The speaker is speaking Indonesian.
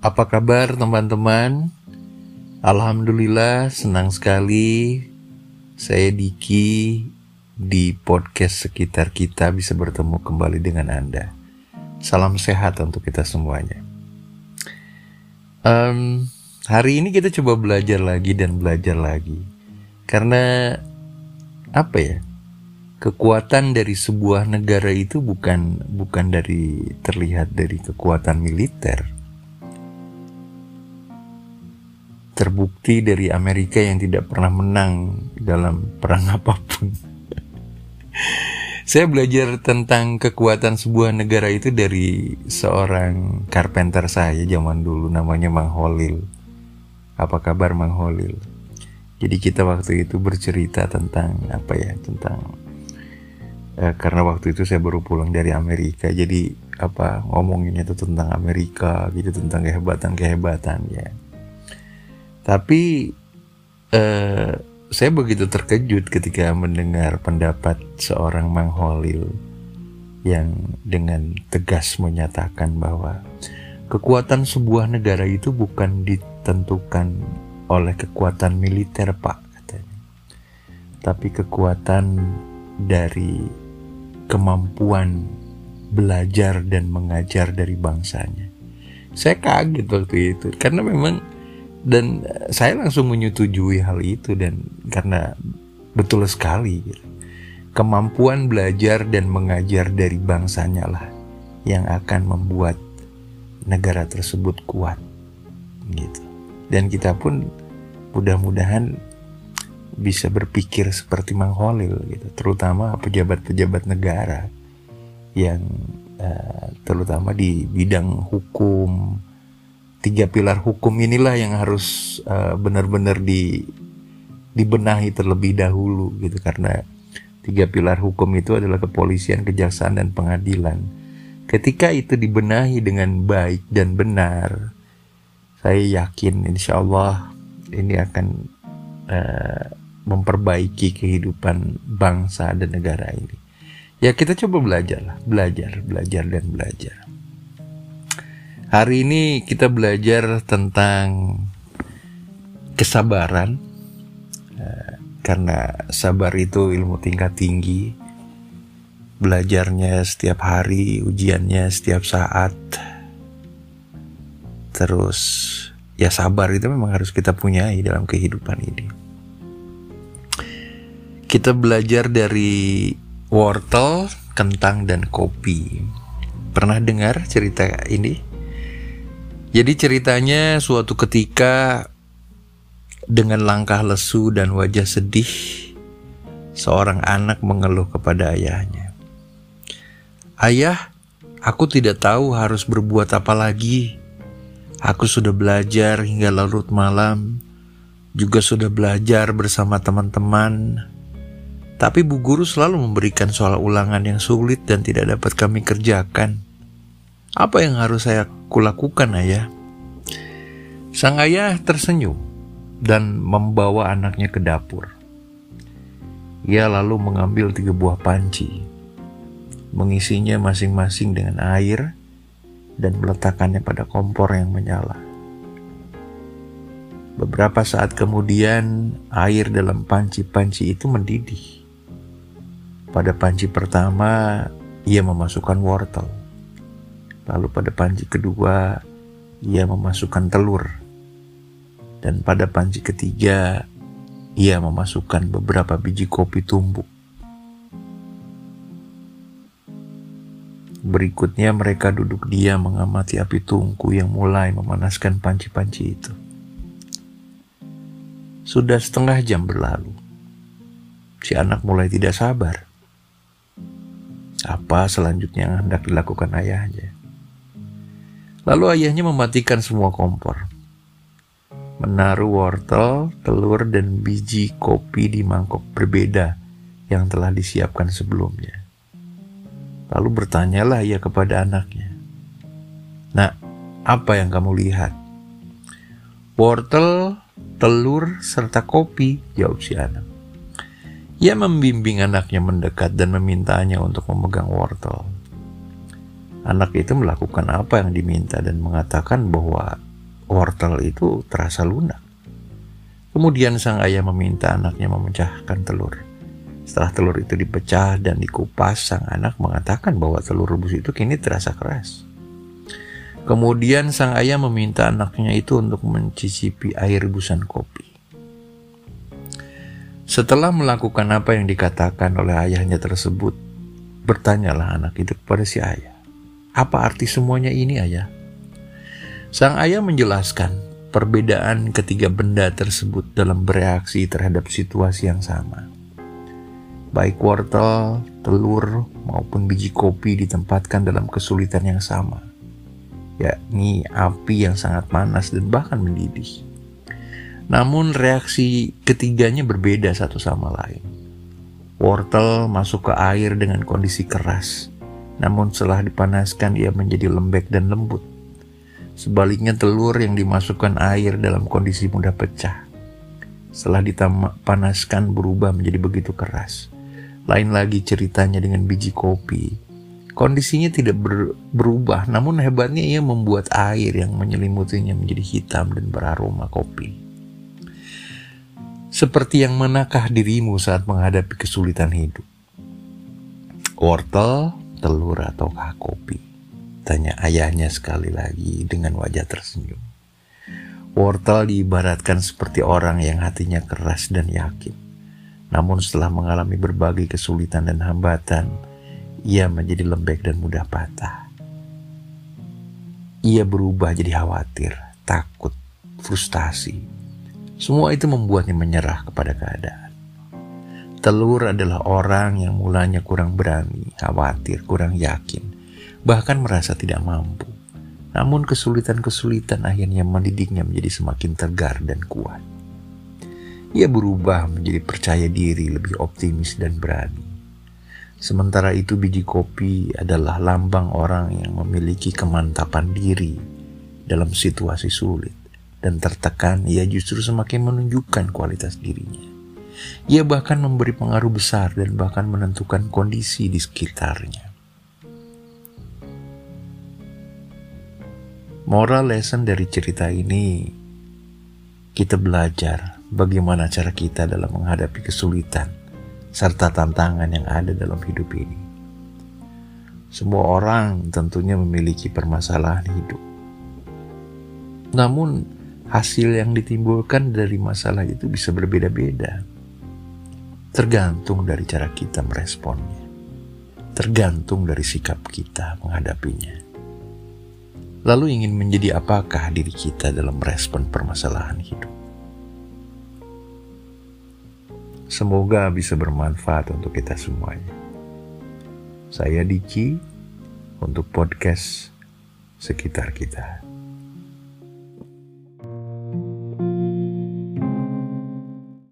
Apa kabar teman-teman? Alhamdulillah senang sekali saya Diki di podcast sekitar kita bisa bertemu kembali dengan Anda. Salam sehat untuk kita semuanya. Um, hari ini kita coba belajar lagi dan belajar lagi. Karena apa ya? kekuatan dari sebuah negara itu bukan bukan dari terlihat dari kekuatan militer. Terbukti dari Amerika yang tidak pernah menang dalam perang apa pun. Saya belajar tentang kekuatan sebuah negara itu dari seorang carpenter saya zaman dulu namanya Mang Holil. Apa kabar Mang Holil? Jadi kita waktu itu bercerita tentang apa ya, tentang eh, karena waktu itu saya baru pulang dari Amerika jadi apa ngomonginnya itu tentang Amerika gitu tentang kehebatan kehebatan ya tapi eh, saya begitu terkejut ketika mendengar pendapat seorang Mang Holil yang dengan tegas menyatakan bahwa kekuatan sebuah negara itu bukan ditentukan oleh kekuatan militer pak katanya tapi kekuatan dari kemampuan belajar dan mengajar dari bangsanya. Saya kaget waktu itu karena memang dan saya langsung menyetujui hal itu dan karena betul sekali gitu. Kemampuan belajar dan mengajar dari bangsanya lah yang akan membuat negara tersebut kuat gitu. Dan kita pun mudah-mudahan bisa berpikir seperti Mang Holil gitu, terutama pejabat-pejabat negara yang uh, terutama di bidang hukum tiga pilar hukum inilah yang harus uh, benar-benar di dibenahi terlebih dahulu gitu karena tiga pilar hukum itu adalah kepolisian, kejaksaan dan pengadilan. Ketika itu dibenahi dengan baik dan benar, saya yakin insya Allah ini akan uh, memperbaiki kehidupan bangsa dan negara ini. Ya kita coba belajar lah, belajar, belajar dan belajar. Hari ini kita belajar tentang kesabaran, eh, karena sabar itu ilmu tingkat tinggi. Belajarnya setiap hari, ujiannya setiap saat. Terus ya sabar itu memang harus kita punyai dalam kehidupan ini kita belajar dari wortel, kentang, dan kopi. Pernah dengar cerita ini? Jadi ceritanya suatu ketika dengan langkah lesu dan wajah sedih, seorang anak mengeluh kepada ayahnya. Ayah, aku tidak tahu harus berbuat apa lagi. Aku sudah belajar hingga larut malam, juga sudah belajar bersama teman-teman, tapi Bu Guru selalu memberikan soal ulangan yang sulit dan tidak dapat kami kerjakan. Apa yang harus saya kulakukan ayah? Sang ayah tersenyum dan membawa anaknya ke dapur. Ia lalu mengambil tiga buah panci, mengisinya masing-masing dengan air, dan meletakkannya pada kompor yang menyala. Beberapa saat kemudian, air dalam panci-panci itu mendidih. Pada panci pertama, ia memasukkan wortel. Lalu pada panci kedua, ia memasukkan telur. Dan pada panci ketiga, ia memasukkan beberapa biji kopi tumbuk. Berikutnya mereka duduk diam mengamati api tungku yang mulai memanaskan panci-panci itu. Sudah setengah jam berlalu. Si anak mulai tidak sabar apa selanjutnya yang hendak dilakukan ayahnya. Lalu ayahnya mematikan semua kompor. Menaruh wortel, telur, dan biji kopi di mangkok berbeda yang telah disiapkan sebelumnya. Lalu bertanyalah ia kepada anaknya. Nah, apa yang kamu lihat? Wortel, telur, serta kopi, jawab si anak. Ia membimbing anaknya mendekat dan memintanya untuk memegang wortel. Anak itu melakukan apa yang diminta dan mengatakan bahwa wortel itu terasa lunak. Kemudian sang ayah meminta anaknya memecahkan telur. Setelah telur itu dipecah dan dikupas, sang anak mengatakan bahwa telur rebus itu kini terasa keras. Kemudian sang ayah meminta anaknya itu untuk mencicipi air rebusan kopi. Setelah melakukan apa yang dikatakan oleh ayahnya tersebut, bertanyalah anak itu kepada si ayah, "Apa arti semuanya ini, ayah?" Sang ayah menjelaskan perbedaan ketiga benda tersebut dalam bereaksi terhadap situasi yang sama. Baik wortel, telur, maupun biji kopi ditempatkan dalam kesulitan yang sama, yakni api yang sangat panas dan bahkan mendidih. Namun reaksi ketiganya berbeda satu sama lain. Wortel masuk ke air dengan kondisi keras, namun setelah dipanaskan ia menjadi lembek dan lembut. Sebaliknya telur yang dimasukkan air dalam kondisi mudah pecah. Setelah dipanaskan berubah menjadi begitu keras. Lain lagi ceritanya dengan biji kopi. Kondisinya tidak ber berubah, namun hebatnya ia membuat air yang menyelimutinya menjadi hitam dan beraroma kopi. Seperti yang menakah dirimu saat menghadapi kesulitan hidup. Wortel, telur, ataukah kopi? Tanya ayahnya sekali lagi dengan wajah tersenyum. Wortel diibaratkan seperti orang yang hatinya keras dan yakin. Namun setelah mengalami berbagai kesulitan dan hambatan, ia menjadi lembek dan mudah patah. Ia berubah jadi khawatir, takut, frustasi. Semua itu membuatnya menyerah kepada keadaan. Telur adalah orang yang mulanya kurang berani, khawatir, kurang yakin, bahkan merasa tidak mampu. Namun kesulitan-kesulitan akhirnya mendidiknya menjadi semakin tegar dan kuat. Ia berubah menjadi percaya diri, lebih optimis dan berani. Sementara itu biji kopi adalah lambang orang yang memiliki kemantapan diri dalam situasi sulit dan tertekan, ia justru semakin menunjukkan kualitas dirinya. Ia bahkan memberi pengaruh besar dan bahkan menentukan kondisi di sekitarnya. Moral lesson dari cerita ini, kita belajar bagaimana cara kita dalam menghadapi kesulitan serta tantangan yang ada dalam hidup ini. Semua orang tentunya memiliki permasalahan hidup. Namun, hasil yang ditimbulkan dari masalah itu bisa berbeda-beda. Tergantung dari cara kita meresponnya. Tergantung dari sikap kita menghadapinya. Lalu ingin menjadi apakah diri kita dalam respon permasalahan hidup? Semoga bisa bermanfaat untuk kita semuanya. Saya Diki untuk podcast sekitar kita.